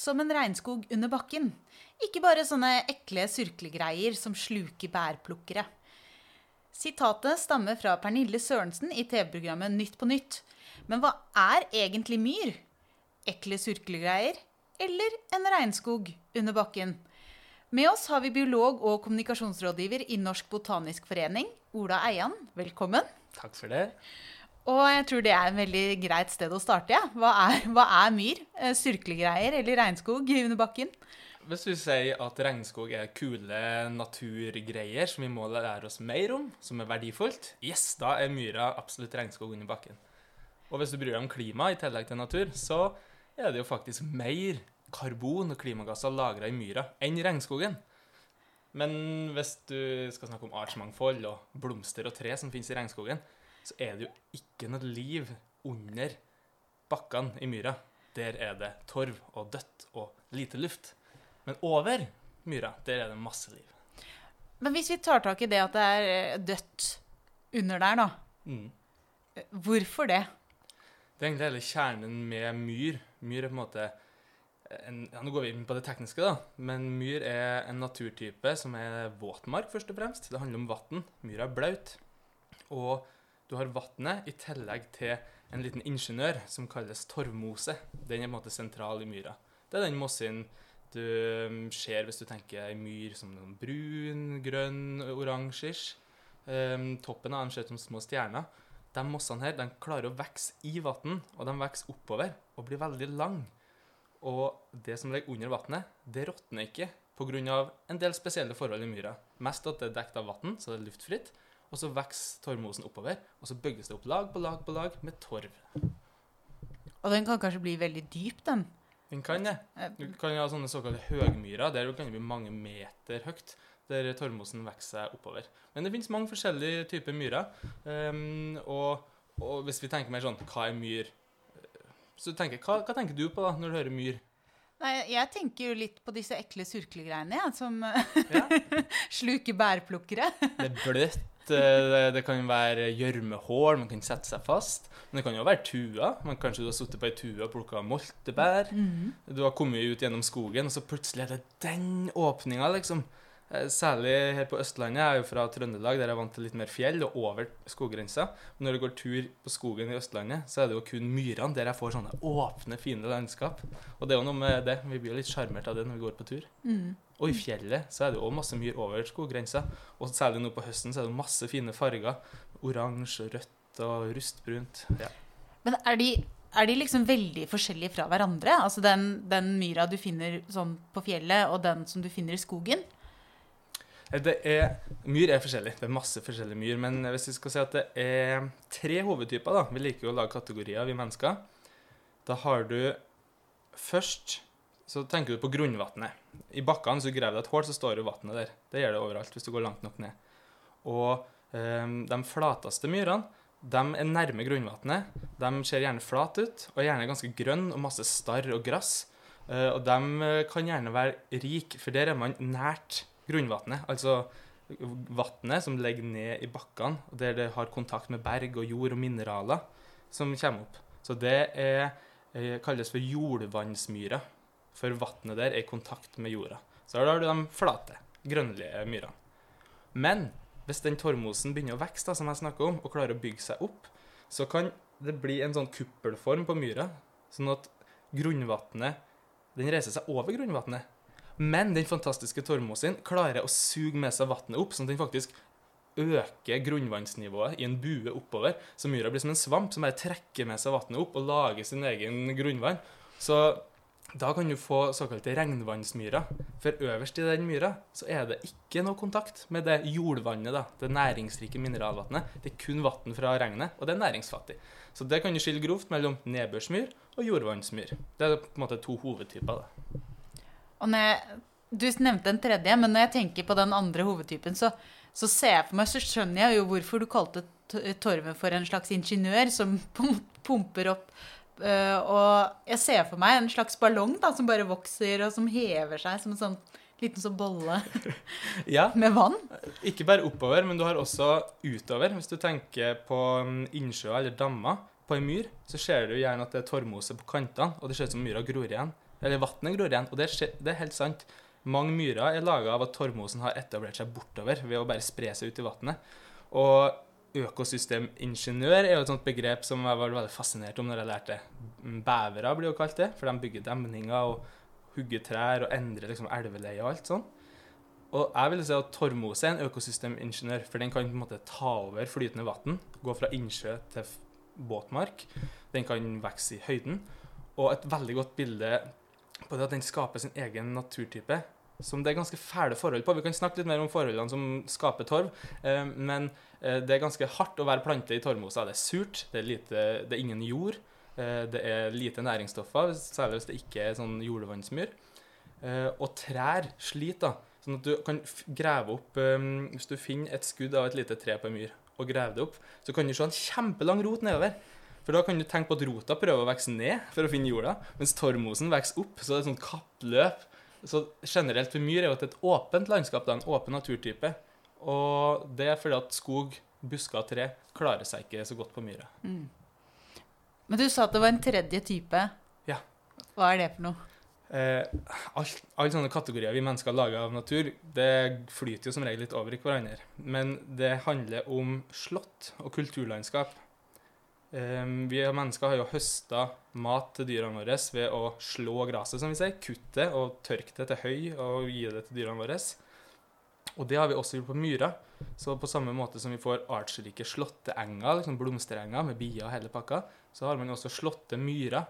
som en regnskog under bakken. Ikke bare sånne ekle surklegreier som sluker bærplukkere. Sitatet stammer fra Pernille Sørensen i TV-programmet Nytt på nytt. Men hva er egentlig myr? Ekle surklegreier eller en regnskog under bakken? Med oss har vi biolog og kommunikasjonsrådgiver i Norsk botanisk forening, Ola Eian. Velkommen. Takk for det. Og jeg tror det er et veldig greit sted å starte. Ja. Hva, er, hva er myr? Eh, Surklegreier eller regnskog under bakken? Hvis du sier at regnskog er kule naturgreier som vi må lære oss mer om, som er verdifullt, yes, da er myra absolutt regnskog under bakken. Og hvis du bryr deg om klima i tillegg til natur, så er det jo faktisk mer karbon og klimagasser lagra i myra enn regnskogen. Men hvis du skal snakke om artsmangfold og blomster og tre som finnes i regnskogen, så er det jo ikke noe liv under bakkene i myra. Der er det torv og dødt og lite luft. Men over myra, der er det masse liv. Men hvis vi tar tak i det at det er eh, dødt under der, da. Mm. Hvorfor det? Det er egentlig hele kjernen med myr. Myr er på en måte en, ja, Nå går vi inn på det tekniske, da. Men myr er en naturtype som er våtmark, først og fremst. Det handler om vann. Myra er blaut. Og du har vannet i tillegg til en liten ingeniør som kalles torvmose. Den er på en måte sentral i myra. Det er den mossen du um, ser hvis du tenker ei myr som noen brun, grønn, oransje. Um, toppen av dem ser ut som små stjerner. De mossene her de klarer å vokse i vann, og de vokser oppover og blir veldig lang. Og det som ligger under vannet, det råtner ikke pga. en del spesielle forhold i myra. Mest at det er dekket av vann, så det er luftfritt. Og så vokser torvmosen oppover, og så bygges det opp lag på lag på lag med torv. Og den kan kanskje bli veldig dyp, den. Den kan det. Du kan ha sånne såkalte høgmyrer. Der kan det bli mange meter høyt. Der torvmosen vokser seg oppover. Men det finnes mange forskjellige typer myrer. Um, og, og, hvis vi tenker mer sånn Hva er myr? Så tenker, hva, hva tenker du på da, når du hører myr? Nei, jeg tenker jo litt på disse ekle surklegreiene, ja, som ja. sluker bærplukkere. det er bløtt, det, det kan være gjørmehull, man kan sette seg fast. Men det kan jo være tuer. Men kanskje du har sittet på ei tue og plukka moltebær. Mm. Du har kommet ut gjennom skogen, og så plutselig er det den åpninga, liksom. Eh, særlig her på Østlandet. Jeg er jo fra Trøndelag, der jeg er vant til litt mer fjell og over skoggrensa. Men når du går tur på skogen i Østlandet, så er det jo kun myrene der jeg får sånne åpne, fine landskap. Og det er jo noe med det. Vi blir jo litt sjarmert av det når vi går på tur. Mm. Og i fjellet så er det òg masse myr over skoggrensa. Og særlig nå på høsten så er det masse fine farger. Oransje, rødt og rustbrunt. Ja. Men er de er de liksom veldig forskjellige fra hverandre? Altså den, den myra du finner sånn på fjellet, og den som du finner i skogen? Eh, det er, myr er forskjellig. Det er masse forskjellige myr. Men hvis vi skal si at det er tre hovedtyper da, Vi liker jo å lage kategorier, vi mennesker. Da har du først Så tenker du på grunnvannet. I bakkene så graver du et hull, så står jo vannet der. Det gjør det overalt hvis du går langt nok ned. Og eh, de flateste myrene de er nærme grunnvannet. De ser gjerne flate ut og er gjerne ganske grønne og masse starr og gress. Eh, og de kan gjerne være rike, for der er man nært grunnvannet. Altså vannet som ligger ned i bakkene, der det har kontakt med berg og jord og mineraler som kommer opp. Så det er, eh, kalles for jordvannsmyrer. For vannet der er i kontakt med jorda. Så da har du de flate, grønnlige myrene. Men hvis den torvmosen begynner å vokse, som jeg snakker om, og klarer å bygge seg opp, så kan det bli en sånn kuppelform på myra, sånn at grunnvannet den reiser seg over grunnvannet. Men den fantastiske torvmosen klarer å suge med seg vannet opp, sånn at den faktisk øker grunnvannsnivået i en bue oppover. Så myra blir som en svamp som bare trekker med seg vannet opp og lager sin egen grunnvann. Så da kan du få såkalte regnvannsmyrer. For øverst i den myra så er det ikke noe kontakt med det jordvannet, da, det næringsrike mineralvannet. Det er kun vann fra regnet, og det er næringsfattig. Så det kan du skille grovt mellom nedbørsmyr og jordvannsmyr. Det er på en måte to hovedtyper. da. Og jeg, du nevnte en tredje, men når jeg tenker på den andre hovedtypen, så, så ser jeg for meg, så skjønner jeg jo hvorfor du kalte Torven for en slags ingeniør som pumper opp. Uh, og jeg ser for meg en slags ballong da, som bare vokser, og som hever seg som en sånn liten sånn bolle ja. med vann. Ikke bare oppover, men du har også utover. Hvis du tenker på mm, innsjøer eller dammer på ei myr, så ser du gjerne at det er torvmose på kantene, og det ser ut som myra gror igjen. Eller vannet gror igjen. Og det er, det er helt sant. Mange myrer er laga av at torvmosen har etablert seg bortover ved å bare spre seg ut i vannet. Og økosystemingeniør er jo et sånt begrep som jeg var veldig fascinert om når jeg lærte. Bevere blir jo kalt det, for de bygger demninger og hugger trær og endrer liksom elveleie og alt sånn. Og jeg vil si at torvmose er en økosystemingeniør, for den kan på en måte ta over flytende vann, gå fra innsjø til båtmark. Den kan vokse i høyden. Og et veldig godt bilde på det at den skaper sin egen naturtype, som det er ganske fæle forhold på. Vi kan snakke litt mer om forholdene som skaper torv, eh, men eh, det er ganske hardt å være plante i torvmosa. Det er surt, det er, lite, det er ingen jord, eh, det er lite næringsstoffer, særlig hvis det ikke er sånn jordevannsmyr. Eh, og trær sliter. Sånn at du kan grave opp Hvis du finner et skudd av et lite tre på en myr og graver det opp, så kan du se en kjempelang rot nedover. For da kan du tenke på at rota prøver å vokse ned for å finne jorda, mens torvmosen vokser opp. Så det er et sånt kappløp. Så generelt for myr er jo det er et åpent landskap, da, en åpen naturtype. Og det er fordi at skog, busker og tre klarer seg ikke så godt på myra. Men du sa at det var en tredje type. Ja. Hva er det for noe? Eh, Alle sånne kategorier vi mennesker lager av natur, det flyter jo som regel litt over i hverandre. Men det handler om slott og kulturlandskap. Eh, vi mennesker har jo høsta mat til dyrene våre ved å slå gresset, som vi sier. Kutte og tørke det til høy og gi det til dyrene våre. Og det har vi også gjort på myra. Så på samme måte som vi får artsrike slåtteenger, liksom blomsterenger med bier og hele pakka, så har man også slåtte myrer.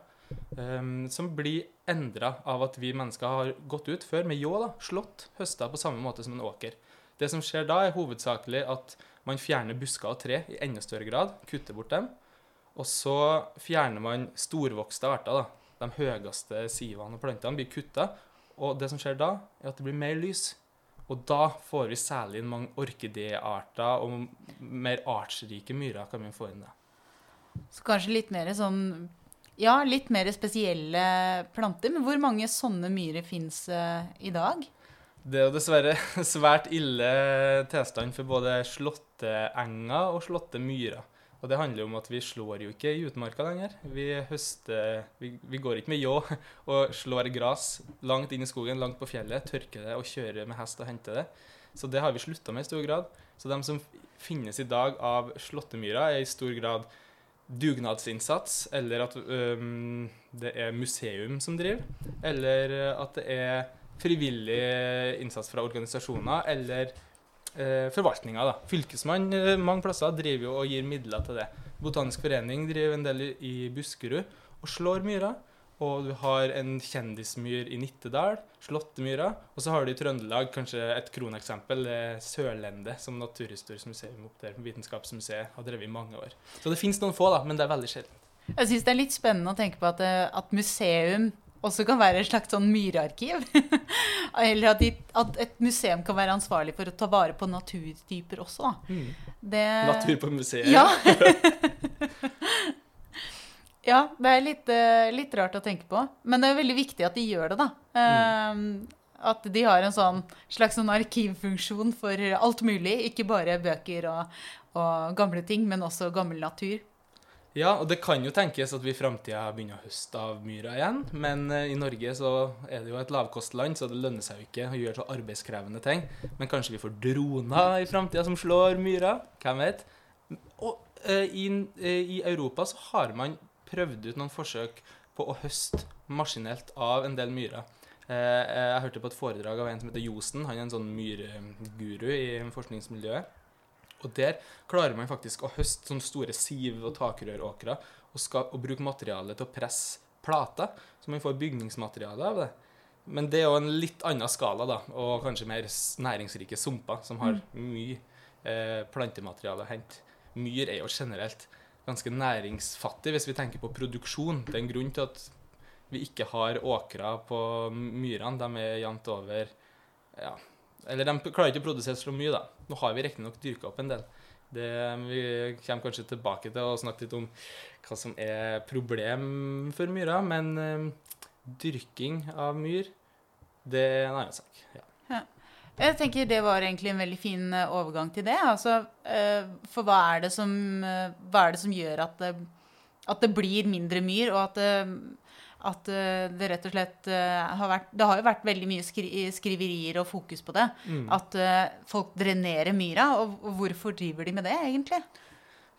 Um, som blir endra av at vi mennesker har gått ut før med ljå, da, slått, høsta på samme måte som en åker. Det som skjer da, er hovedsakelig at man fjerner busker og tre i enda større grad, kutter bort dem. Og så fjerner man storvokste arter. da. De høyeste sivene og plantene blir kutta. Og det som skjer da, er at det blir mer lys. Og da får vi særlig mange orkidéarter og mer artsrike myrer kan vi få inn. det. Så kanskje litt mer sånn Ja, litt mer spesielle planter. Men hvor mange sånne myrer fins i dag? Det er jo dessverre svært ille tilstand for både slåtteenger og slåtte myrer. Og det handler jo om at vi slår jo ikke i utmarka lenger. Vi høster Vi, vi går ikke med ljå og slår gress langt inn i skogen, langt på fjellet, tørker det og kjører med hest og henter det. Så det har vi slutta med i stor grad. Så de som finnes i dag av slåttemyra, er i stor grad dugnadsinnsats, eller at øhm, det er museum som driver, eller at det er frivillig innsats fra organisasjoner, eller forvaltninga. da. Fylkesmann eh, mange plasser driver jo og gir midler til det. Botanisk forening driver en del i, Buskerud og slår myra. Og du har en kjendismyr i Nittedal, Slåttemyra. Og så har du i Trøndelag kanskje et kroneksempel, er som Naturhistorisk museum opp der, Vitenskapsmuseet har drevet i mange år. Så det finnes noen få, da, men det er veldig sjelden. Jeg syns det er litt spennende å tenke på at, eh, at museum også kan være et slags sånn myrearkiv. Eller at, de, at et museum kan være ansvarlig for å ta vare på naturtyper også. da. Det, Natur på museet. Ja. ja, det er litt, eh, litt rart å tenke på. Men det er veldig viktig at de gjør det, da. Mm. At de har en sånn slags sånn arkivfunksjon for alt mulig. Ikke bare bøker og, og gamle ting, men også gammel natur. Ja, og det kan jo tenkes at vi i framtida begynner å høste av myra igjen. Men eh, i Norge så er det jo et lavkostland, så det lønner seg jo ikke å gjøre så arbeidskrevende ting. Men kanskje vi får droner i framtida som slår myra? Hvem vet? Og eh, i, eh, i Europa så har man prøvd ut noen forsøk på å høste maskinelt av en del myrer. Jeg hørte på et foredrag av en som heter Josen. Han er en sånn myrguru i forskningsmiljøet. Og der klarer man faktisk å høste sånne store siv- og takrøråkre og, skal, og bruke materialet til å presse plater, så man får bygningsmateriale av det. Men det er jo en litt annen skala, da, og kanskje mer næringsrike sumper, som har mye eh, plantemateriale å hente. Myr er jo generelt ganske næringsfattig hvis vi tenker på produksjon. Det er en grunn til at vi ikke har åkrer på myrene. De er jevnt over ja, eller de klarer ikke å produsere så mye, da. Nå har vi riktignok dyrka opp en del. Det, vi kommer kanskje tilbake til å snakke litt om hva som er problem for myra, men eh, dyrking av myr, det er en annen sak. Ja. Jeg tenker det var egentlig en veldig fin eh, overgang til det. Altså, eh, for hva er det som, er det som gjør at det, at det blir mindre myr, og at det, At eh, det rett og slett eh, har vært Det har jo vært veldig mye skri skriverier og fokus på det. Mm. At eh, folk drenerer myra. Og, hvorfor driver de med det, egentlig?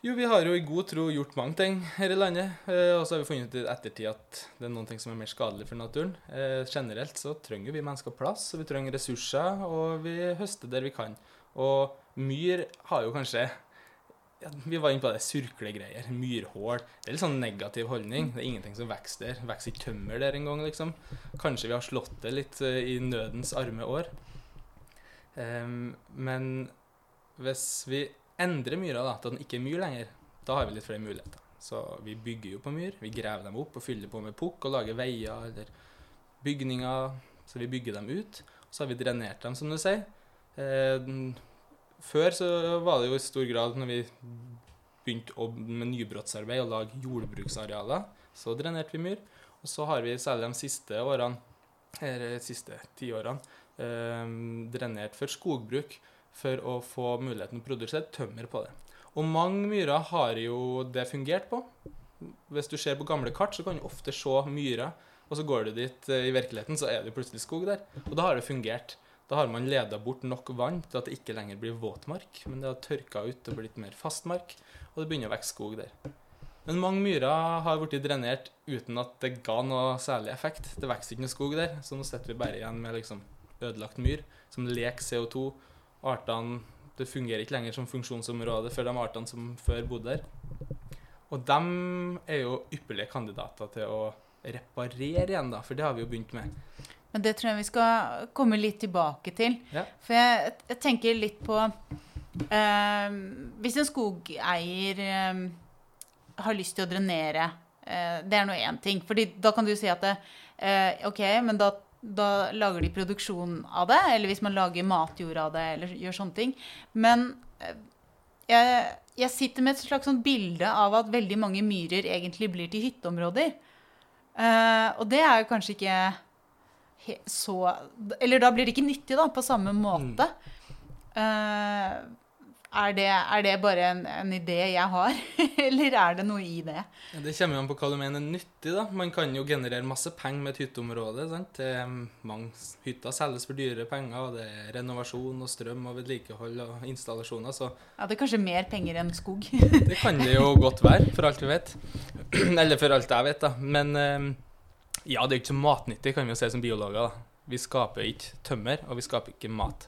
Jo, vi har jo i god tro gjort mange ting her i landet. Og så har vi funnet ut i ettertid at det er noen ting som er mer skadelig for naturen. Generelt så trenger vi mennesker plass, og vi trenger ressurser, og vi høster der vi kan. Og myr har jo kanskje ja, Vi var inne på det, surklegreier. Myrhål. Det er litt sånn negativ holdning. Det er ingenting som vokser der. Vokser ikke tømmer der engang, liksom. Kanskje vi har slått det litt uh, i nødens arme år. Um, men hvis vi endrer myra da, til at den ikke er myr lenger, da har vi litt flere muligheter. Så vi bygger jo på myr. Vi graver dem opp og fyller på med pukk og lager veier eller bygninger. Så vi bygger dem ut. Så har vi drenert dem, som du sier. Den- før så var det jo i stor grad når vi begynte med nybrottsarbeid og lage jordbruksarealer, så drenerte vi myr. Og så har vi særlig de siste årene, eller de siste tiårene, eh, drenert for skogbruk for å få muligheten å produsere tømmer på det. Og mange myrer har jo det fungert på. Hvis du ser på gamle kart, så kan du ofte se myrer, og så går du dit eh, i virkeligheten, så er det plutselig skog der. Og da har det fungert. Da har man leda bort nok vann til at det ikke lenger blir våtmark, men det har tørka ut og blitt mer fastmark, og det begynner å vokse skog der. Men mange myrer har blitt drenert uten at det ga noe særlig effekt. Det vokser ikke noe skog der, så nå sitter vi bare igjen med liksom ødelagt myr som leker CO2. Artene Det fungerer ikke lenger som funksjonsområde for de artene som før bodde der. Og de er jo ypperlige kandidater til å reparere igjen, da, for det har vi jo begynt med. Men det tror jeg vi skal komme litt tilbake til. Ja. For jeg, jeg tenker litt på eh, Hvis en skogeier eh, har lyst til å drenere, eh, det er nå én ting. Fordi da kan du si at det, eh, OK, men da, da lager de produksjon av det. Eller hvis man lager matjord av det, eller gjør sånne ting. Men eh, jeg, jeg sitter med et slags sånn bilde av at veldig mange myrer egentlig blir til hytteområder. Eh, og det er jo kanskje ikke så Eller da blir det ikke nyttig, da, på samme måte. Eh, er, det, er det bare en, en idé jeg har, eller er det noe i det? Ja, Det kommer an på hva du mener nyttig. da. Man kan jo generere masse penger med et hytteområde. sant? Mange hytter selges for dyre penger, og det er renovasjon og strøm og vedlikehold og installasjoner, så Ja, det er kanskje mer penger enn skog. det kan det jo godt være, for alt vi vet. Eller for alt jeg vet, da. Men eh, ja, det er jo ikke så matnyttig, kan vi jo si som biologer. da. Vi skaper ikke tømmer, og vi skaper ikke mat.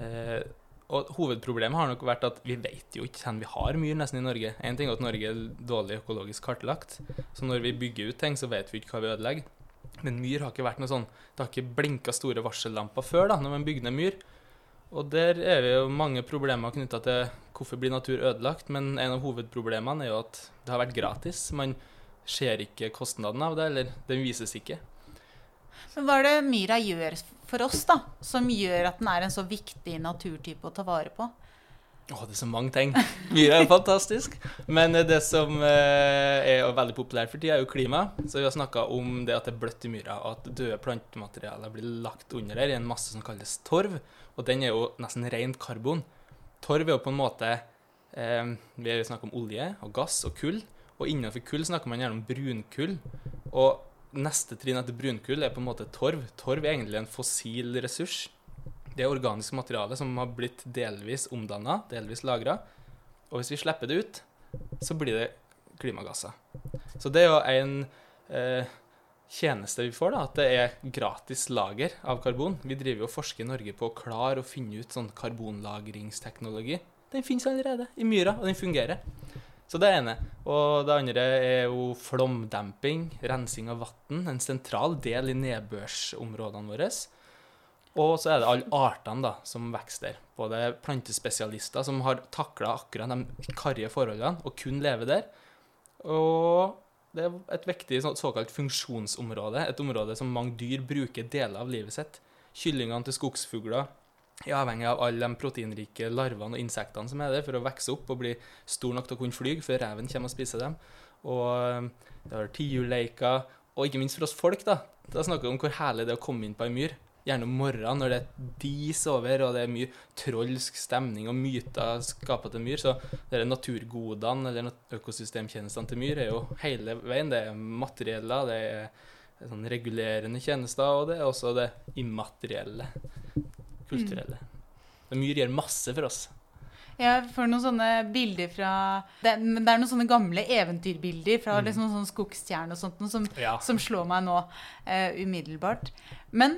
Eh, og hovedproblemet har nok vært at vi vet jo ikke hvor vi har myr nesten i Norge. En ting er at Norge er dårlig økologisk kartlagt, så når vi bygger ut ting, så vet vi ikke hva vi ødelegger. Men myr har ikke vært noe sånn Det har ikke blinka store varsellamper før da, når man bygger ned myr. Og der er det jo mange problemer knytta til hvorfor blir natur ødelagt, men en av hovedproblemene er jo at det har vært gratis. Man ser ikke kostnaden av det, eller den vises ikke. Men hva er det myra gjør for oss, da? Som gjør at den er en så viktig naturtype å ta vare på? Å, det er så mange ting. Myra er fantastisk. Men eh, det som eh, er veldig populært for tida, er jo klima. Så vi har snakka om det at det er bløtt i myra, og at døde plantematerialer blir lagt under her i en masse som kalles torv. Og den er jo nesten rent karbon. Torv er jo på en måte eh, Vi snakker om olje og gass og kull. Og innenfor kull snakker man gjerne om brunkull. Og neste trinn etter brunkull er på en måte torv. Torv er egentlig en fossil ressurs. Det er organisk materiale som har blitt delvis omdanna, delvis lagra. Og hvis vi slipper det ut, så blir det klimagasser. Så det er jo en eh, tjeneste vi får, da, at det er gratis lager av karbon. Vi driver jo og forsker i Norge på å klare å finne ut sånn karbonlagringsteknologi. Den finnes allerede i myra, og den fungerer. Så det ene. Og det andre er jo flomdemping, rensing av vann. En sentral del i nedbørsområdene våre. Og så er det alle artene da, som vokser der. Både plantespesialister som har takla akkurat de karrige forholdene og kun lever der. Og det er et viktig såkalt funksjonsområde. Et område som mange dyr bruker deler av livet sitt. Kyllingene til skogsfugler er avhengig av alle de proteinrike larvene og insektene som er der, for å vokse opp og bli stor nok til å kunne fly før reven kommer og spiser dem. Og eh, det har tiurleiker, og ikke minst for oss folk, da. Da snakker vi om hvor herlig det er å komme inn på ei myr. Gjerne om morgenen når det er dis over, og det er mye trollsk stemning og myter skapet til myr. Så det er naturgodene eller økosystemtjenestene til myr er jo hele veien. Det er materieller, det er sånn regulerende tjenester, og det er også det immaterielle, kulturelle. Men myr gjør masse for oss. Jeg får noen sånne bilder fra Det, er, det er noen sånne gamle eventyrbilder fra Mm. liksom sånn skogstjerne og sånt noe som, Ja. som slår meg nå eh, umiddelbart. Men,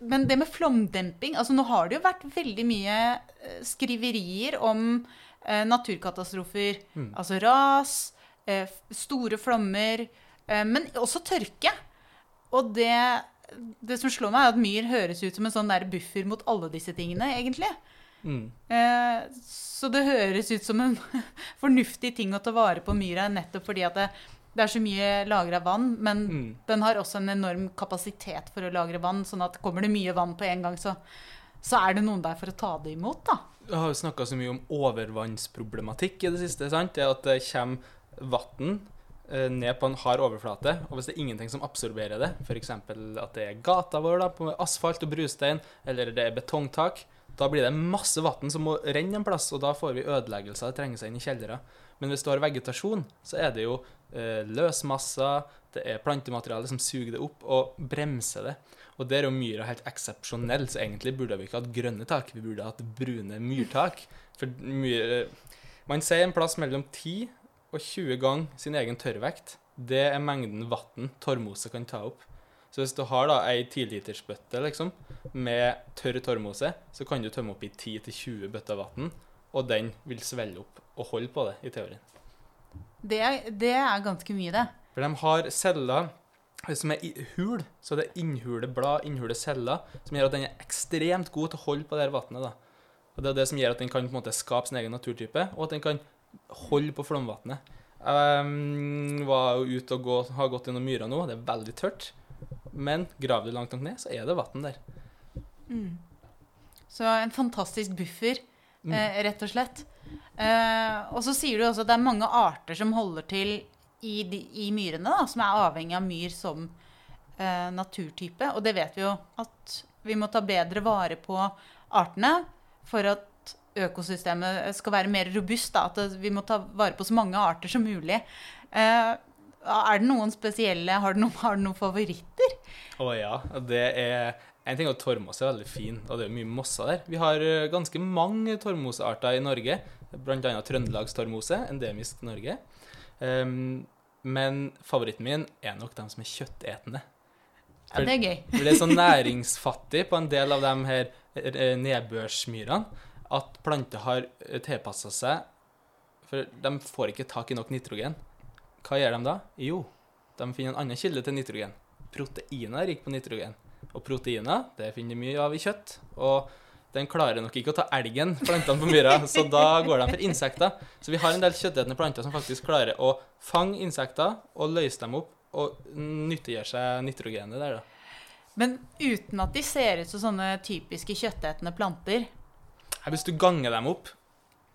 men det med flomdemping altså Nå har det jo vært veldig mye eh, skriverier om eh, naturkatastrofer. Mm. Altså ras, eh, store flommer, eh, men også tørke. Og det, det som slår meg, er at myr høres ut som en sånn der buffer mot alle disse tingene, egentlig. Mm. Eh, så det høres ut som en fornuftig ting å ta vare på myra, nettopp fordi at det, det er så mye lagra vann. Men Mm. den har også en enorm kapasitet for å lagre vann, sånn at kommer det mye vann på en gang, så, så er det noen der for å ta det imot, da. Vi har jo snakka så mye om overvannsproblematikk i det siste. sant? Det at det kommer vann ned på en hard overflate, og hvis det er ingenting som absorberer det, f.eks. at det er gata vår da, på asfalt og brustein, eller det er betongtak, da blir det masse vann som må renne en plass, og da får vi ødeleggelser. Det trenger seg inn i kjellere. Men hvis du har vegetasjon, så er det jo eh, løsmasser, det er plantemateriale som suger det opp og bremser det. Og der er jo myra helt eksepsjonell, så egentlig burde vi ikke hatt grønne tak, vi burde hatt brune myrtak. For myr, man sier en plass mellom 10 og 20 ganger sin egen tørrvekt. Det er mengden vann torvmose kan ta opp. Så hvis du har da ei tilitersbøtte liksom, med tørr torvmose, så kan du tømme opp i 10-20 bøtter vann, og den vil svelle opp og holde på det, i teorien. Det er, det er ganske mye, det. For de har celler som er i hul, så det er innhule blad, innhule celler, som gjør at den er ekstremt god til å holde på det her vannet. Og Det er det som gjør at den kan på en måte skape sin egen naturtype, og at den kan holde på flomvannet. Jeg var jo ute og gå, har gått gjennom myra nå, det er veldig tørt. Men graver du langt nok ned, så er det vann der. Så en fantastisk buffer, Mm. eh, rett og slett. Eh, og så sier du også at det er mange arter som holder til i, de, i myrene, da, som er avhengig av myr som eh, naturtype. Og det vet vi jo at vi må ta bedre vare på artene for at økosystemet skal være mer robust. Da, at vi må ta vare på så mange arter som mulig. Eh, er det noen spesielle Har du noen, har du noen favoritter? Å ja. Det er En ting er at torvmosse er veldig fin, og det er mye mosser der. Vi har eh, ganske mange torvmosearter i Norge, bl.a. trøndelagstorvmose, endemisk Norge. Um, men favoritten min er nok de som er kjøttetende. Ja, det er gøy. Det er så næringsfattig på en del av de her eh, nedbørsmyrene at planter har tilpassa seg For de får ikke tak i nok nitrogen. Hva gjør de da? Jo, de finner en annen kilde til nitrogen. Proteiner er rik på nitrogen. Og proteiner det finner de mye av i kjøtt. Og den klarer nok ikke å ta elgen, plantene på myra, så da går de for insekter. Så vi har en del kjøttetende planter som faktisk klarer å fange insekter og løse dem opp og nyttiggjøre seg nitrogenet der, da. Men uten at de ser ut som sånne typiske kjøttetende planter. Hvis du ganger dem opp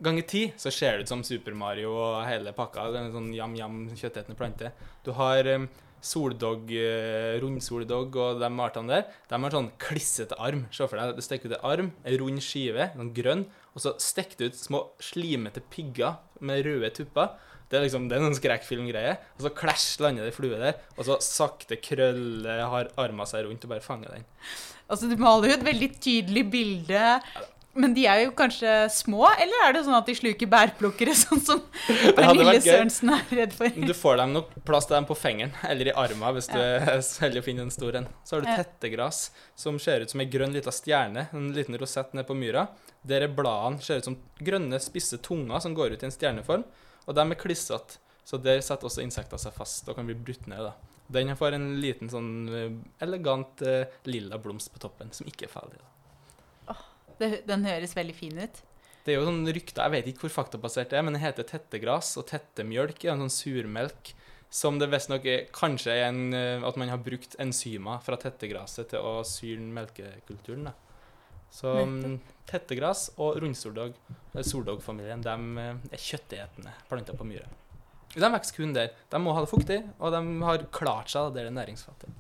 ganger ti, så ser det ut som Super Mario og hele pakka. En sånn jam-jam kjøttetende plante. Du har um, soldog, uh, rundsoldog og de artene der. De har sånn klissete arm. Se for deg, det stikker ut en arm, en rund skive, sånn grønn, og så stikker det ut små slimete pigger med røde tupper. Det er liksom, det er noen skrekkfilmgreie. Og så klæsj lander det flue der, og så sakte krøller har arma seg rundt og bare fanger den. Altså, Du maler jo et veldig tydelig bilde. Men de er jo kanskje små, eller er det sånn at de sluker bærplukkere, sånn som Pernille. Sørensen er redd for? Du får dem nok plass til dem på fingeren eller i armen hvis du er så heldig å finne en stor en. Så har du tettegras, som ser ut som ei grønn lita stjerne, en liten rosett ned på myra. Der er bladene ser ut som grønne, spisse tunger som går ut i en stjerneform, og de er klissete. Så der setter også insekter seg fast og kan bli brutt ned. da. Den får en liten sånn eh, elegant eh, lilla blomst på toppen, som ikke er ferdig. da. Det, den høres veldig fin ut. Det er jo sånn rykter, jeg vet ikke hvor faktabasert det er, men det heter tettegras, og tettemjølk er en sånn surmelk som det visstnok kanskje er en, eh, at man har brukt enzymer fra tettegraset til å syrne melkekulturen. da. Så mm, tettegras og rundsoldog, eller soldogfamilien, de eh, er kjøttetende planter på myra. De vokser kun der. De må ha det fuktig, og de har klart seg der det er næringsfattig.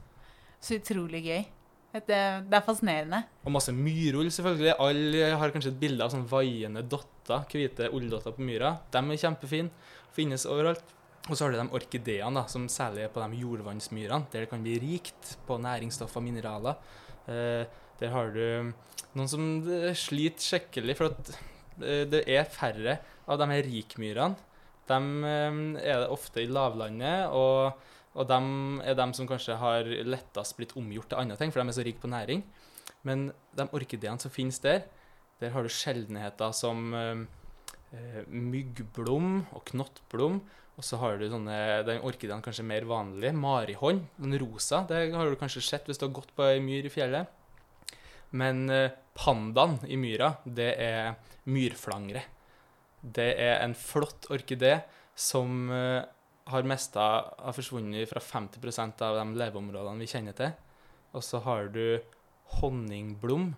Så utrolig gøy. Det, det er fascinerende. Og masse myrull, selvfølgelig. Alle har kanskje et bilde av sånn vaiende dotter, hvite ulldotter på myra. De er kjempefine. Finnes overalt. Og så har du de orkideene, da, som særlig er på de jordvannsmyrene, der det kan bli rikt på næringsstoffer og mineraler. Eh, der har du noen som eh, sliter skikkelig, for at eh, det er færre av de her rikmyrene. De eh, er det ofte i lavlandet, og, og de er de som kanskje har lettest blitt omgjort til andre ting, for de er så rike på næring. Men de orkideene som finnes der, der har du sjeldenheter som eh, eh, myggblom og knottblom. Og så har du sånne, den orkideene kanskje mer vanlige, marihånd, den rosa. Det har du kanskje sett hvis du har gått på ei myr i fjellet. Men eh, pandaen i myra, det er myrflangre. Det er en flott orkidé som eh, har mista har forsvunnet fra 50% av de leveområdene vi kjenner til. Og så har du honningblom.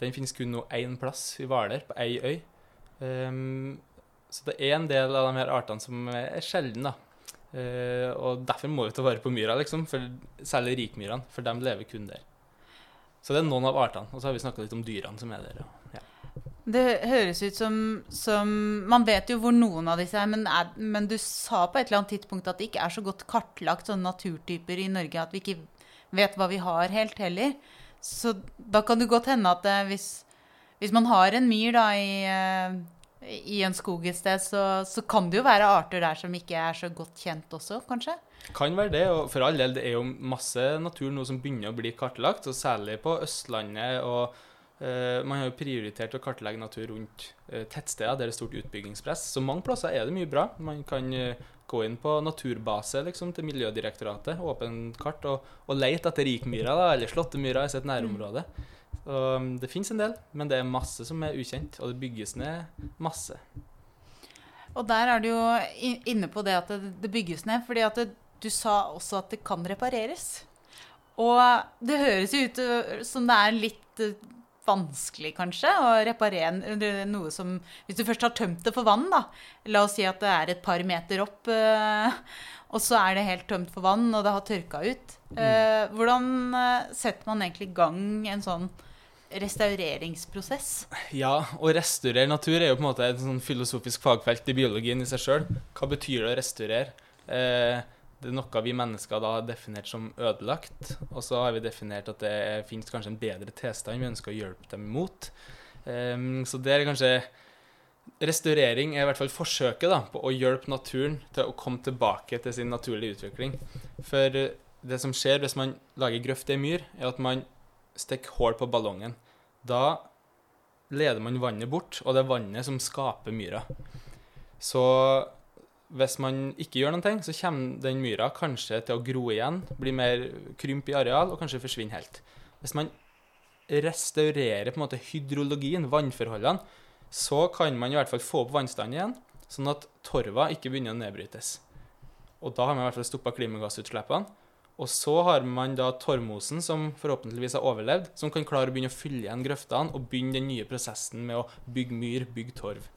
Den finnes kun nå én plass i Hvaler, på ei øy. Um, så det er en del av de her artene som er sjelden, da. Uh, og derfor må vi ta vare på myra, liksom, for, særlig rikmyrene, for de lever kun der. Så det er noen av artene. Og så har vi snakka litt om dyrene som er der. Ja. Det høres ut som, som, Man vet jo hvor noen av disse er men, er men, du sa på et eller annet tidspunkt at det ikke er så godt kartlagt sånne naturtyper i Norge at vi ikke vet hva vi har helt heller. Så da kan det godt hende at det, eh, hvis, hvis, man har en myr da i, eh, i en skog et sted, så, så, kan det jo være arter der som ikke er så godt kjent også, kanskje? Kan være det, og for all del, det er jo masse natur nå som begynner å bli kartlagt, og særlig på Østlandet. og Man har jo prioritert å kartlegge natur rundt uh, tettsteder der det er stort utbyggingspress. Så mange plasser er det mye bra. Man kan uh, gå inn på naturbase liksom, til Miljødirektoratet, åpne kart, og, og lete etter rikmyra da, eller slåttemyra i sitt nærområde. Så, um, det fins en del, men det er masse som er ukjent, og det bygges ned masse. Og der er du jo inne på det at det, det bygges ned, fordi at det, du sa også at det kan repareres. Og det høres jo ut øh, som det er litt øh, vanskelig, kanskje, å reparere noe som Hvis du først har tømt det for vann, da. La oss si at det er et par meter opp, øh, og så er det helt tømt for vann, og det har tørka ut. Mm. Hvordan setter man egentlig i gang en sånn restaureringsprosess? Ja, å restaurere natur er jo på en måte et sånn filosofisk fagfelt i biologien i seg sjøl. Hva betyr det å restaurere? Eh, det er noe vi mennesker da har definert som ødelagt. Og så har vi definert at det finnes kanskje en bedre tilstand vi ønsker å hjelpe dem imot. Um, så det er kanskje Restaurering er i hvert fall forsøket da, på å hjelpe naturen til å komme tilbake til sin naturlige utvikling. For det som skjer hvis man lager grøft i ei myr, er at man stikker hull på ballongen. Da leder man vannet bort, og det er vannet som skaper myra. Så hvis man ikke gjør noen ting, så kommer den myra kanskje til å gro igjen, bli mer krymp i areal og kanskje forsvinne helt. Hvis man restaurerer på en måte hydrologien, vannforholdene, så kan man i hvert fall få opp vannstanden igjen, sånn at torva ikke begynner å nedbrytes. Og da har man i hvert fall stoppa klimagassutslippene. Og så har man da torvmosen, som forhåpentligvis har overlevd, som kan klare å begynne å fylle igjen grøftene og begynne den nye prosessen med å bygge myr, bygge torv.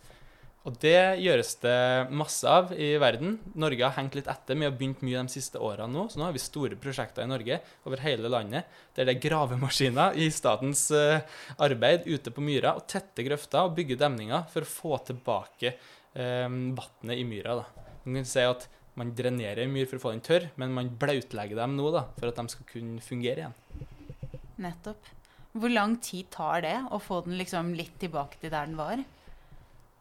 Og det gjøres det masse av i verden. Norge har hengt litt etter Vi har begynt mye de siste årene nå. Så nå har vi store prosjekter i Norge over hele landet der det er gravemaskiner i statens uh, arbeid ute på myra og tette grøfter og bygge demninger for å få tilbake eh, vannet i myra. Da. Man kan si at man drenerer myr for å få den tørr, men man blautlegger dem nå da, for at de skal kunne fungere igjen. Nettopp. Hvor lang tid tar det å få den liksom litt tilbake til der den var?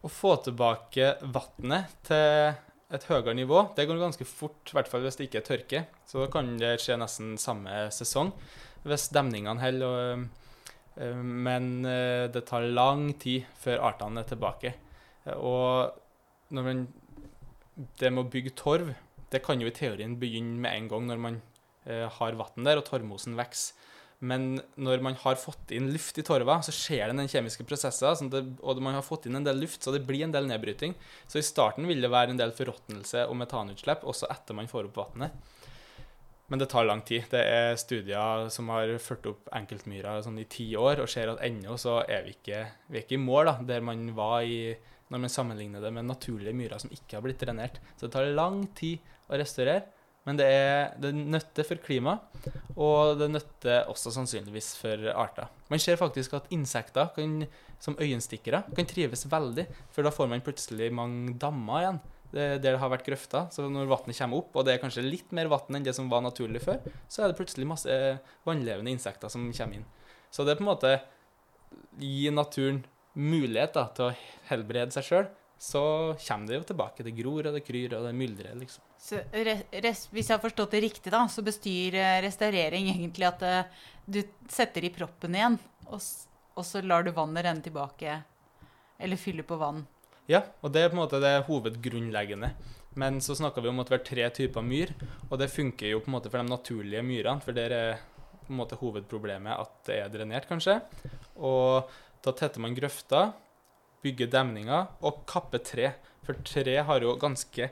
Å få tilbake vannet til et høyere nivå, det går ganske fort, i hvert fall hvis det ikke er tørke. Så da kan det skje nesten samme sesong hvis demningene holder. Øh, men øh, det tar lang tid før artene er tilbake. Og når man det med å bygge torv, det kan jo i teorien begynne med en gang når man eh, har vann der og torvmosen vokser. Men når man har fått inn luft i torva, så skjer det den kjemiske prosesser. Sånn det, og man har fått inn en del luft, så det blir en del nedbryting. Så i starten vil det være en del forråtnelse og metanutslipp også etter man får opp vannet. Men det tar lang tid. Det er studier som har ført opp enkeltmyrer sånn i ti år, og ser at ennå så er vi ikke, vi er ikke i mål da, der man var i når man sammenligner det med naturlige myrer som ikke har blitt drenert. Så det tar lang tid å restaurere, men det er, det nytter for klimaet, og det nytter også sannsynligvis for arter. Man ser faktisk at insekter kan, som øyenstikkere kan trives veldig, for da får man plutselig mange dammer igjen. det- der det har vært grøfter. Så når vannet kommer opp, og det er kanskje litt mer vann enn det som var naturlig før, så er det plutselig masse vannlevende insekter som kommer inn. Så det er på en måte gi naturen mulighet da, til å helbrede seg sjøl, så kommer det jo tilbake. Det gror, og det kryr, og det myldrer, liksom. Så re res hvis jeg har forstått det riktig, da, så bestyr eh, restaurering egentlig at eh, du setter i proppen igjen, og, og så lar du vannet renne tilbake, eller fyller på vann. Ja, og det er på en måte det hovedgrunnleggende. Men så snakka vi om at vi har tre typer myr, og det funker jo på en måte for de naturlige myrene, for der er på en måte hovedproblemet at det er drenert, kanskje. Og da tetter man grøfter, bygger demninger og kapper tre. For tre har jo ganske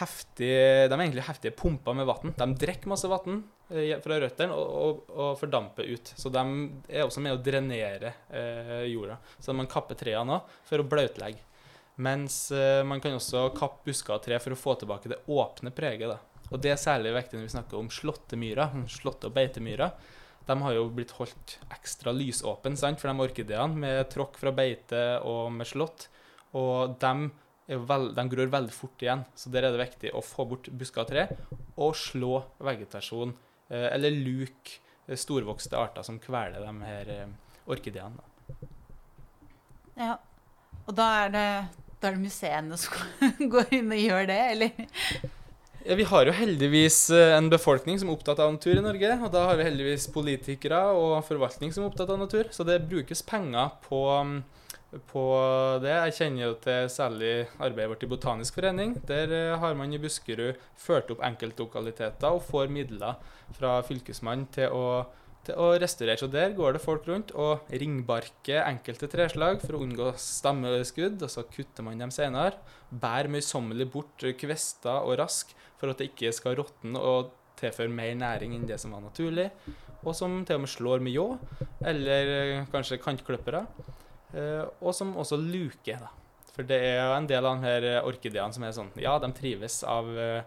heftig De er egentlig heftige pumper med vann. De drikker masse vann fra røttene og, og, og fordamper ut. Så de er også med å drenere eh, jorda. Så man kapper trærne òg for å blautlegge. Mens eh, man kan også kappe busker og tre for å få tilbake det åpne preget. da. Og det er særlig viktig når vi snakker om slåttemyra, slåtte- og beitemyra. De har jo blitt holdt ekstra lysåpne for de orkideene, med tråkk fra beite og med slått. Og de, jo de gror veldig fort igjen, så der er det viktig å få bort busker og tre og slå vegetasjon, eh, eller luke eh, storvokste arter som kveler de her eh, orkideene. Ja. Og da er det, da er det museene som går inn og gjør det, eller? Ja, vi har jo heldigvis en befolkning som er opptatt av natur i Norge. Og da har vi heldigvis politikere og forvaltning som er opptatt av natur. Så det brukes penger på, mm, på det. Jeg kjenner jo til særlig arbeidet vårt i Botanisk forening. Der eh, har man i Buskerud ført opp enkeltlokaliteter og får midler fra Fylkesmannen til å, til å restaurere. Så der går det folk rundt og ringbarker enkelte treslag for å unngå stammeskudd, og så kutter man dem senere. Bærer møysommelig bort kvester og rask for at det ikke skal råtne og tilføre mer næring enn det som var naturlig. Og som til og med slår med ljå, eller eh, kanskje kantklippere. Eh, og som også luker, da. For det er jo en del av de her orkideene som er sånn Ja, de trives av, eh,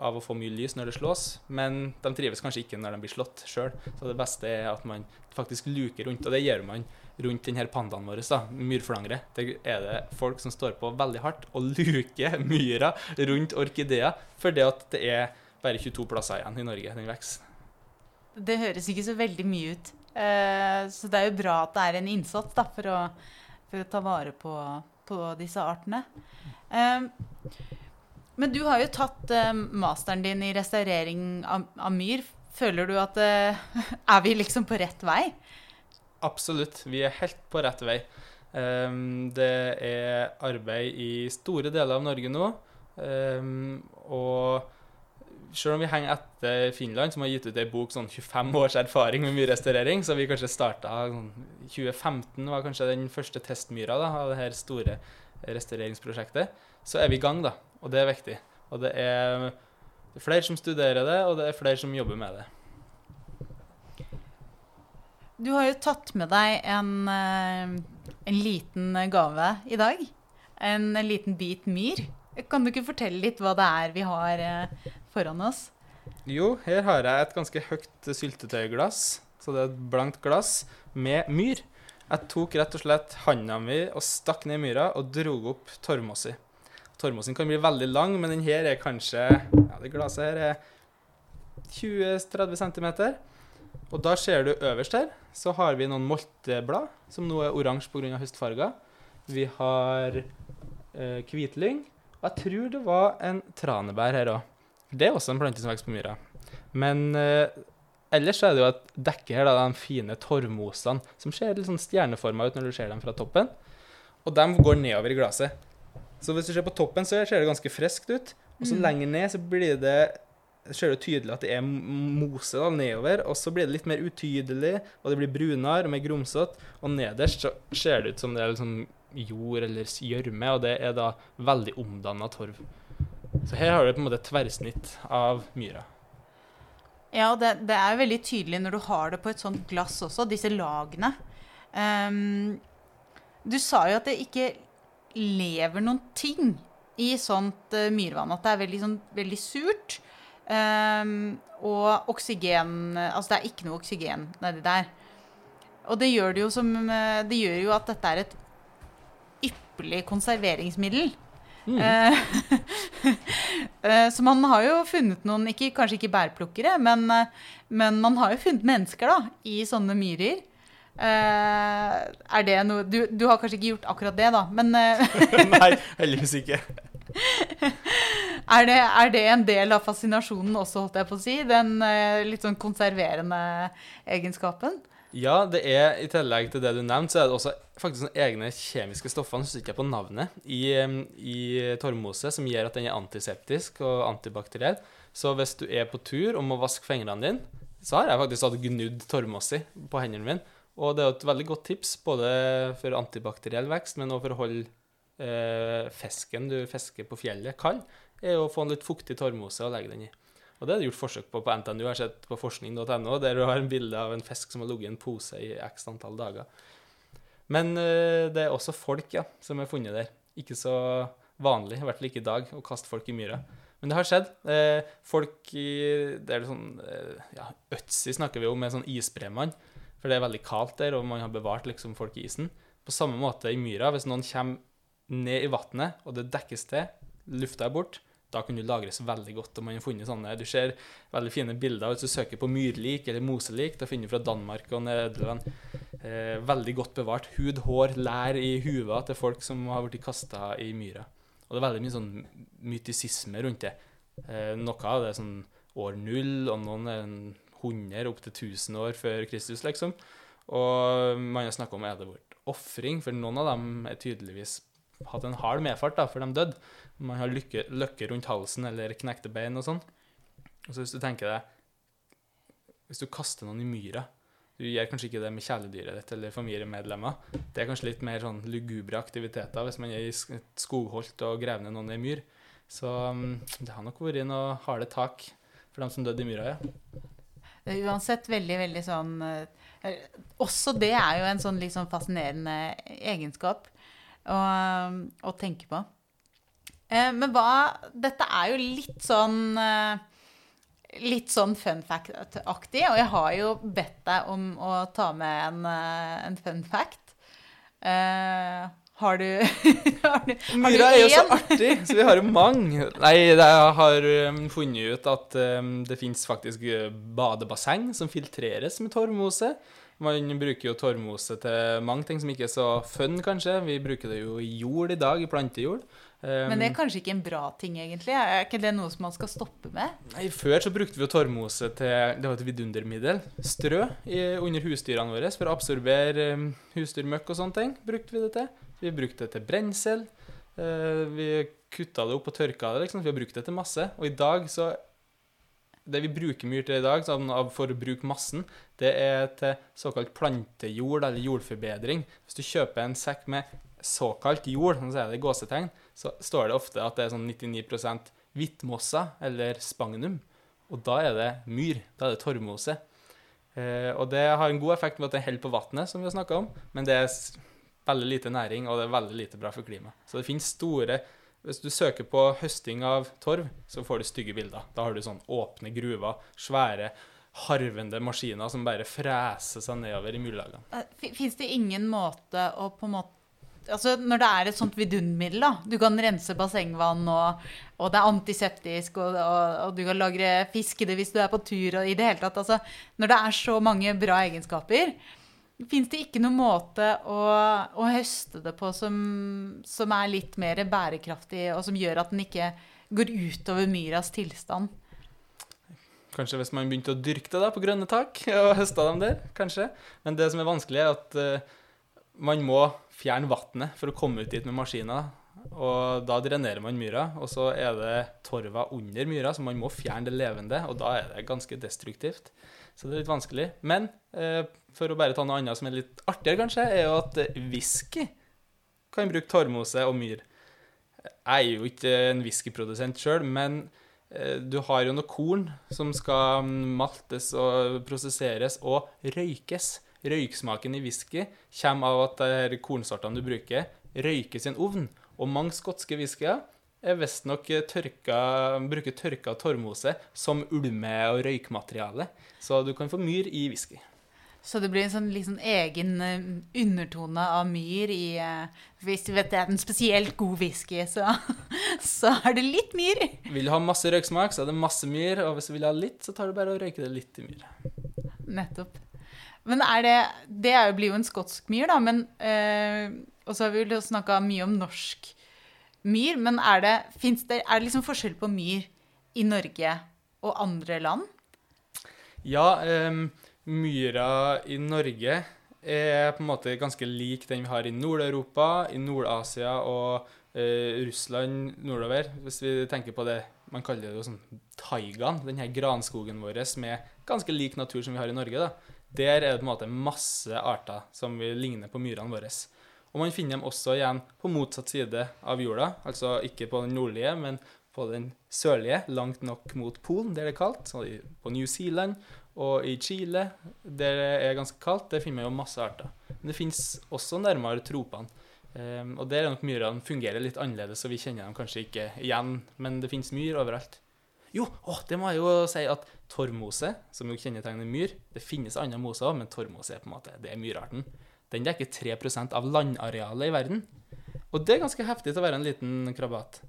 av å få mye lys når det slås, men de trives kanskje ikke når de blir slått sjøl. Så det beste er at man faktisk luker rundt, og det gjør man rundt denne pandaen vår, da, myrflangere. Der er det folk som står på veldig hardt og luker myra rundt orkideer, fordi at det er bare 22 plasser igjen i Norge den vokser. Det høres ikke så veldig mye ut. Eh, så det er jo bra at det er en innsats da, for, å, for å ta vare på, på disse artene. Men du har jo tatt eh, masteren din i restaurering av, av myr. Føler du at eh, Er vi liksom på rett vei? Absolutt. Vi er helt på rett vei. Det er arbeid i store deler av Norge nå. Og selv om vi henger etter Finland, som har gitt ut ei bok sånn 25 års erfaring med myrrestaurering, så vi kanskje starta sånn 2015 var kanskje den første testmyra da, av det her store restaureringsprosjektet. Så er vi i gang, da. Og det er viktig. Og det det er flere som studerer det, og det er flere som jobber med det. Du har jo tatt med deg en, eh, en liten gave i dag. En liten bit myr. Kan du ikke fortelle litt hva det er vi har eh, foran oss? Jo, her har jeg et ganske høyt syltetøyglass. Så det er et blankt glass med myr. Jeg tok rett og slett handa mi og stakk ned i myra og dro opp torvmossi. Torvmossen kan bli veldig lang, men den her er kanskje Ja, det glasset her er 20-30 cm. Og da ser du øverst her, så har vi noen molteblad, som nå er oransje pga. høstfarger. Vi har eh, hvitlyng. Og jeg tror det var en tranebær her òg. Det er også en plante som vokser på myra. Men eh, ellers så er det jo et dekke her, da, de fine torvmosene, som ser litt sånn stjerneforma ut når du ser dem fra toppen. Og de går nedover i glasset. Så hvis du ser på toppen, så ser det ganske friskt ut. Og så Mm. lenger ned så blir det ser du tydelig at det er mose da, nedover, og så blir det litt mer utydelig, og det blir brunere og mer grumsete. Og nederst så ser det ut som det er liksom jord eller gjørme, og det er da veldig omdanna torv. Så her har du på en måte et tverrsnitt av myra. Ja, det, det er veldig tydelig når du har det på et sånt glass også, disse lagene. Um, du sa jo at det ikke lever noen ting i sånt uh, myrvann. At det er veldig, sånn, veldig surt. Um, og oksygen Altså det er ikke noe oksygen nedi der. Og det gjør det jo som eh, Det gjør jo at dette er et ypperlig konserveringsmiddel. Mm. Eh, Eh, Så man har jo funnet noen, ikke, kanskje ikke bærplukkere, men, eh, men man har jo funnet mennesker da, i sånne myrer. Eh, er det noe du, du har kanskje ikke gjort akkurat det, da, men Nei, heldigvis ikke. er, det, er det en del av fascinasjonen også, holdt jeg på å si? Den litt sånn konserverende egenskapen? Ja, det er i tillegg til det du nevnte, så er det også faktisk sånne egne kjemiske stoffer, nå husker ikke på navnet, i, i torvmose som gjør at den er antiseptisk og antibakteriell. Så hvis du er på tur og må vaske fingrene dine, så har jeg faktisk hatt gnudd torvmosse på hendene mine. Og det er et veldig godt tips både for antibakteriell vekst, men også for å holde eh, fisken du fisker på fjellet, kald, er å få en litt fuktig torvmose og legge den i. Og det er det gjort forsøk på på NTNU, jeg har sett på forskning.no, der du har en bilde av en fisk som har ligget i en pose i x antall dager. Men eh, det er også folk ja, som er funnet der. Ikke så vanlig, i hvert fall ikke i dag, å kaste folk i myra. Men det har skjedd. Eh, folk i Det er sånn eh, Ja, Øtzi snakker vi om med sånn isbremann. For det er veldig kaldt der, og man har bevart liksom folk i isen. På samme måte i myra, hvis noen kommer ned i vannet, og det dekkes til, lufta er bort, da kan du lagres veldig godt. og man har funnet sånne, Du ser veldig fine bilder hvis du søker på myrlik eller moselik. Da finner du fra Danmark og Nederland. Eh, veldig godt bevart hud, hår, lær i huva til folk som har blitt kasta i myra. Og det er veldig mye sånn mytisisme rundt det. Eh, noe av det er sånn år null, og noen er en 100 opp til 1000 år før Kristus, liksom. Og man har snakka om er det vært ofring, for noen av dem er tydeligvis hatt en hard medfart, da, for de døde. Man har lykke, løkke rundt halsen eller knekte bein og sånn. Og så hvis du tenker deg Hvis du kaster noen i myra Du gjør kanskje ikke det med kjæledyret ditt eller familiemedlemmer. Det er kanskje litt mer sånn lugubre aktiviteter hvis man er i et skogholt og graver ned noen i myr. Så mm, det har nok vært noe harde tak for dem som døde i myra, ja. Det er uansett veldig, veldig sånn eh, Også det er jo en sånn sånn fascinerende egenskap å, å tenke på. Eh, men hva Dette er jo litt sånn eh, Litt sånn fun fact-aktig, og jeg har jo bedt deg om å ta med en, eh, en fun fact. Uh, har du Har du, har Myra du er jo så artig, så vi har jo mange. Nei, jeg har um, funnet ut at um, det fins faktisk badebasseng som filtreres med torvmose. Man bruker jo torvmose til mange ting som ikke er så fun, kanskje. Vi bruker det jo i jord i dag, i plantejord. Men det er kanskje ikke en bra ting, egentlig? Er ikke det noe som man skal stoppe med? Nei, Før så brukte vi jo torvmose til det var et vidundermiddel. Strø i, under husdyrene våre for å absorbere um, husdyrmøkk og sånne ting. brukte Vi det til. Vi brukte det til brensel. Uh, vi kutta det opp og tørka det. liksom. Vi har brukt det til masse. Og i dag så Det vi bruker myr til i dag, sånn for å bruke massen, det er til såkalt plantejord eller jordforbedring. Hvis du kjøper en sekk med såkalt jord, Så sier jeg det i gåsetegn, så står det ofte at det er sånn 99% hvittmossa eller spagnum. Og da er det myr. Da er det torvmose. Eh, og det har en god effekt med at det holder på vannet, som vi har snakka om, men det er veldig lite næring, og det er veldig lite bra for klimaet. Så det finnes store Hvis du søker på høsting av torv, så får du stygge bilder. Da har du sånn åpne gruver, svære, harvende maskiner som bare freser seg nedover i myrlagene. Fins det ingen måte å på en måte Altså Når det er et sånt vidundermiddel, da Du kan rense bassengvann, og, og det er antiseptisk, og, og, og du kan lagre fisk i det hvis du er på tur, og i det hele tatt altså, Når det er så mange bra egenskaper, fins det ikke noen måte å, å høste det på som, som er litt mer bærekraftig, og som gjør at den ikke går utover myras tilstand? Kanskje hvis man begynte å dyrke det da på grønne tak og høsta dem der, kanskje. Men det som er vanskelig, er at eh, man må fjerne vannet for å komme ut dit med maskiner. Og da drenerer man myra, og så er det torva under myra, så man må fjerne det levende, og da er det ganske destruktivt. Så det er litt vanskelig. Men eh, for å bare ta noe annet som er litt artigere, kanskje, er jo at eh, whisky kan bruke torvmose og myr. Jeg er jo ikke en whiskyprodusent sjøl, men eh, du har jo noe korn som skal mm, maltes og prosesseres og røykes. Røyksmaken i whisky kommer av at de kornsortene du bruker, røykes i en ovn. Og mange skotske whiskyer er visstnok tørka, bruker tørka torvmose som ulme- og røykmateriale. Så du kan få myr i whisky. Så det blir en sånn, liksom egen eh, undertone av myr i eh, Hvis du vet det er en spesielt god whisky, så, så er det litt myr. Vil du ha masse røyksmak, så er det masse myr. Og hvis du vil ha litt, så tar du bare og røyker det litt i myr. Nettopp. Men er det Det er jo, blir jo en skotsk myr, da, men eh, Og så har vi jo snakka mye om norsk myr, men er det, det, er det liksom forskjell på myr i Norge og andre land? Ja, eh, myra i Norge er på en måte ganske lik den vi har i Nord-Europa, i Nord-Asia og eh, Russland nordover. Hvis vi tenker på det man kaller det jo sånn taigaen, denne granskogen vår med ganske lik natur som vi har i Norge. da. Der er det på en måte masse arter som vil ligne på myrene våre. Og man finner dem også igjen på motsatt side av jorda, altså ikke på den nordlige, men på den sørlige, langt nok mot Polen, der det er kaldt. På New Zealand og i Chile, der det er ganske kaldt, der finner man jo masse arter. Men det fins også nærmere tropene. Um, og der er nok myrene fungerer litt annerledes, så vi kjenner dem kanskje ikke igjen. Men det fins myr overalt. Jo, å, det må jeg jo si at torvmose, som jo kjennetegner myr Det finnes andre moser òg, men torvmose er på en måte, det er myrarten. Den dekker 3% av landarealet i verden. Og det er ganske heftig til å være en liten krabat.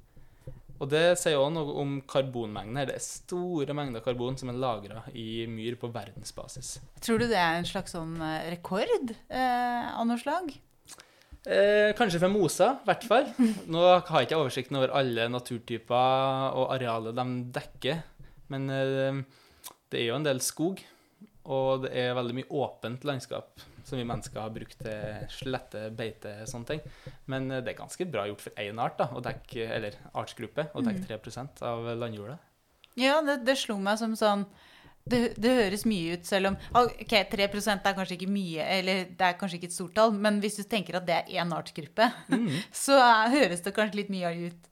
Og det sier òg noe om karbonmengden her. Det er store mengder karbon som er lagra i myr på verdensbasis. Tror du det er en slags sånn eh, rekord eh, av noe slag? Eh, kanskje for mosa, i hvert fall. Nå har jeg ikke oversikten over alle naturtyper og arealet de dekker. Men eh, det er jo en del skog, og det er veldig mye åpent landskap som vi mennesker har brukt til slette, beite, sånne ting. Men eh, det er ganske bra gjort for én art, da, å dekke, eller artsgruppe, å dekke 3 mm. av landjorda. Ja, det, det, slo meg som sånn det, det, høres mye ut, selv om ok, 3 er kanskje ikke mye, eller det er kanskje ikke et stort tall, men hvis du tenker at det er én artsgruppe, mm. så høres det kanskje litt mye ut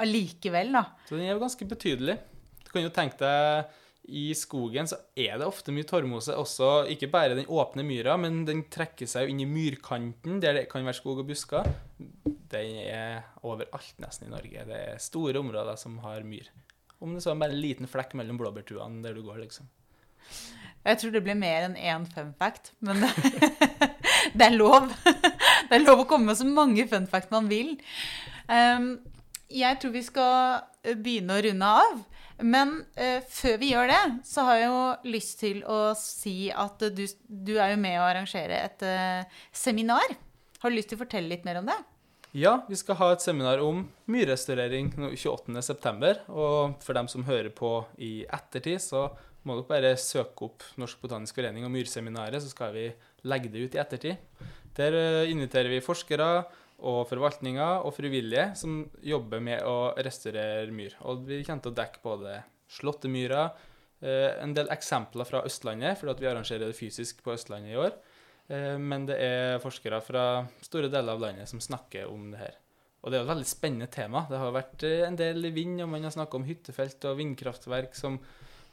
allikevel, da. Så den er jo ganske betydelig. Du kan jo tenke deg i skogen så er det ofte mye torvmose. Også ikke bare den åpne myra, men den trekker seg jo inn i myrkanten, der det kan være skog og busker. Den er overalt nesten i Norge. Det er store områder som har myr. Om det så er bare en liten flekk mellom blåbærtuene der du går, liksom. Jeg tror det blir mer enn én fun fact, men det, er lov. Det er lov å komme med så mange fun fact man vil. Um, jeg tror vi skal begynne å runde av. Men uh, før vi gjør det, så har jeg jo lyst til å si at du, du er jo med å arrangere et uh, seminar. Har du lyst til å fortelle litt mer om det? Ja, vi skal ha et seminar om myrrestaurering 28.9. Og for dem som hører på i ettertid, så må dere bare søke opp Norsk botanisk forening og Myrseminaret, så skal vi legge det ut i ettertid. Der uh, inviterer vi forskere og forvaltninga og frivillige som jobber med å restaurere myr. Og vi kommer til å dekke både slåttemyra, eh, en del eksempler fra Østlandet, fordi vi arrangerer det fysisk på Østlandet i år. Eh, men det er forskere fra store deler av landet som snakker om det her. Og det er et veldig spennende tema. Det har vært eh, en del vind, og man har snakka om hyttefelt og vindkraftverk som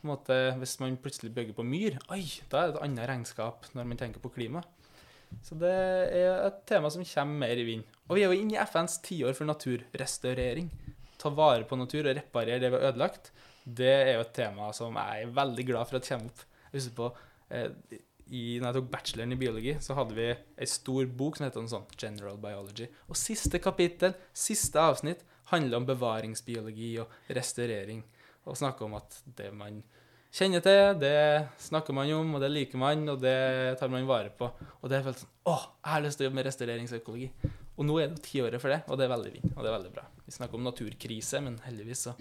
på en måte, Hvis man plutselig bygger på myr, oi, da er det et annet regnskap når man tenker på klima. Så det er et tema som kommer mer i vind. Og vi er jo inne i FNs tiår for naturrestaurering. Ta vare på natur og reparere det vi har ødelagt. Det er jo et tema som jeg er veldig glad for at kommer opp. Jeg husker på, eh, i, når jeg tok bacheloren i biologi, så hadde vi ei stor bok som noe sånn General Biology. Og siste kapittel, siste avsnitt, handler om bevaringsbiologi og restaurering. Og snakker om at det man kjenner til, det snakker man om, og det liker man, og det tar man vare på. Og det er følt sånn Å, jeg har lyst til å jobbe med restaureringsøkologi. Og nå er det tiåret for det, og det er veldig fint, og det er veldig bra. Vi snakker om naturkrise, men heldigvis så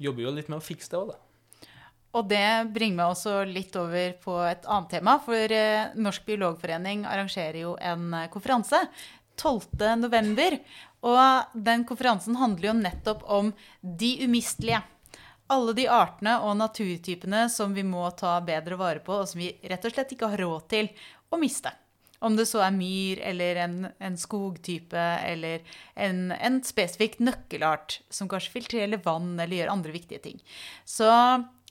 jobber vi jo litt med å fikse det òg, da. Og det bringer meg også litt over på et annet tema. For eh, Norsk biologforening arrangerer jo en eh, konferanse 12.11. Og den konferansen handler jo nettopp om de umistelige alle de artene og naturtypene som vi må ta bedre vare på, og som vi rett og slett ikke har råd til å miste. Om det så er myr eller en, en skogtype eller en, en spesifikk nøkkelart som kanskje filtrerer vann eller gjør andre viktige ting. Så,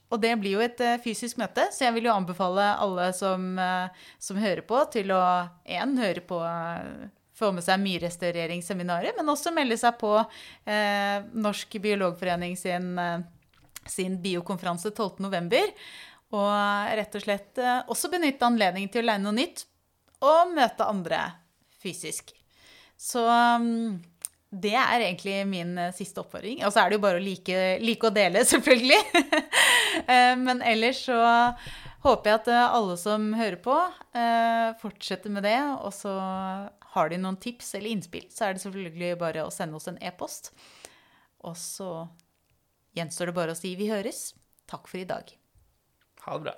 og det blir jo et uh, fysisk møte, så jeg vil jo anbefale alle som, uh, som hører på, til å én høre på uh, få med seg myrrestaureringsseminaret, men også melde seg på Norsk biologforening sin sin biokonferanse 12.11. Og rett og slett eh, også benytte anledningen til å lære noe nytt og møte andre fysisk. Så mm, det er egentlig min eh, siste oppfordring. Og så er det jo bare å like, like å dele, selvfølgelig. Eh, Men ellers så håper jeg at eh, alle som hører på, fortsetter med det. Og så har de noen tips eller innspill, så er det selvfølgelig bare å sende oss en e-post. Og så gjenstår det bare å si vi høres. Takk for i dag. Ha det bra.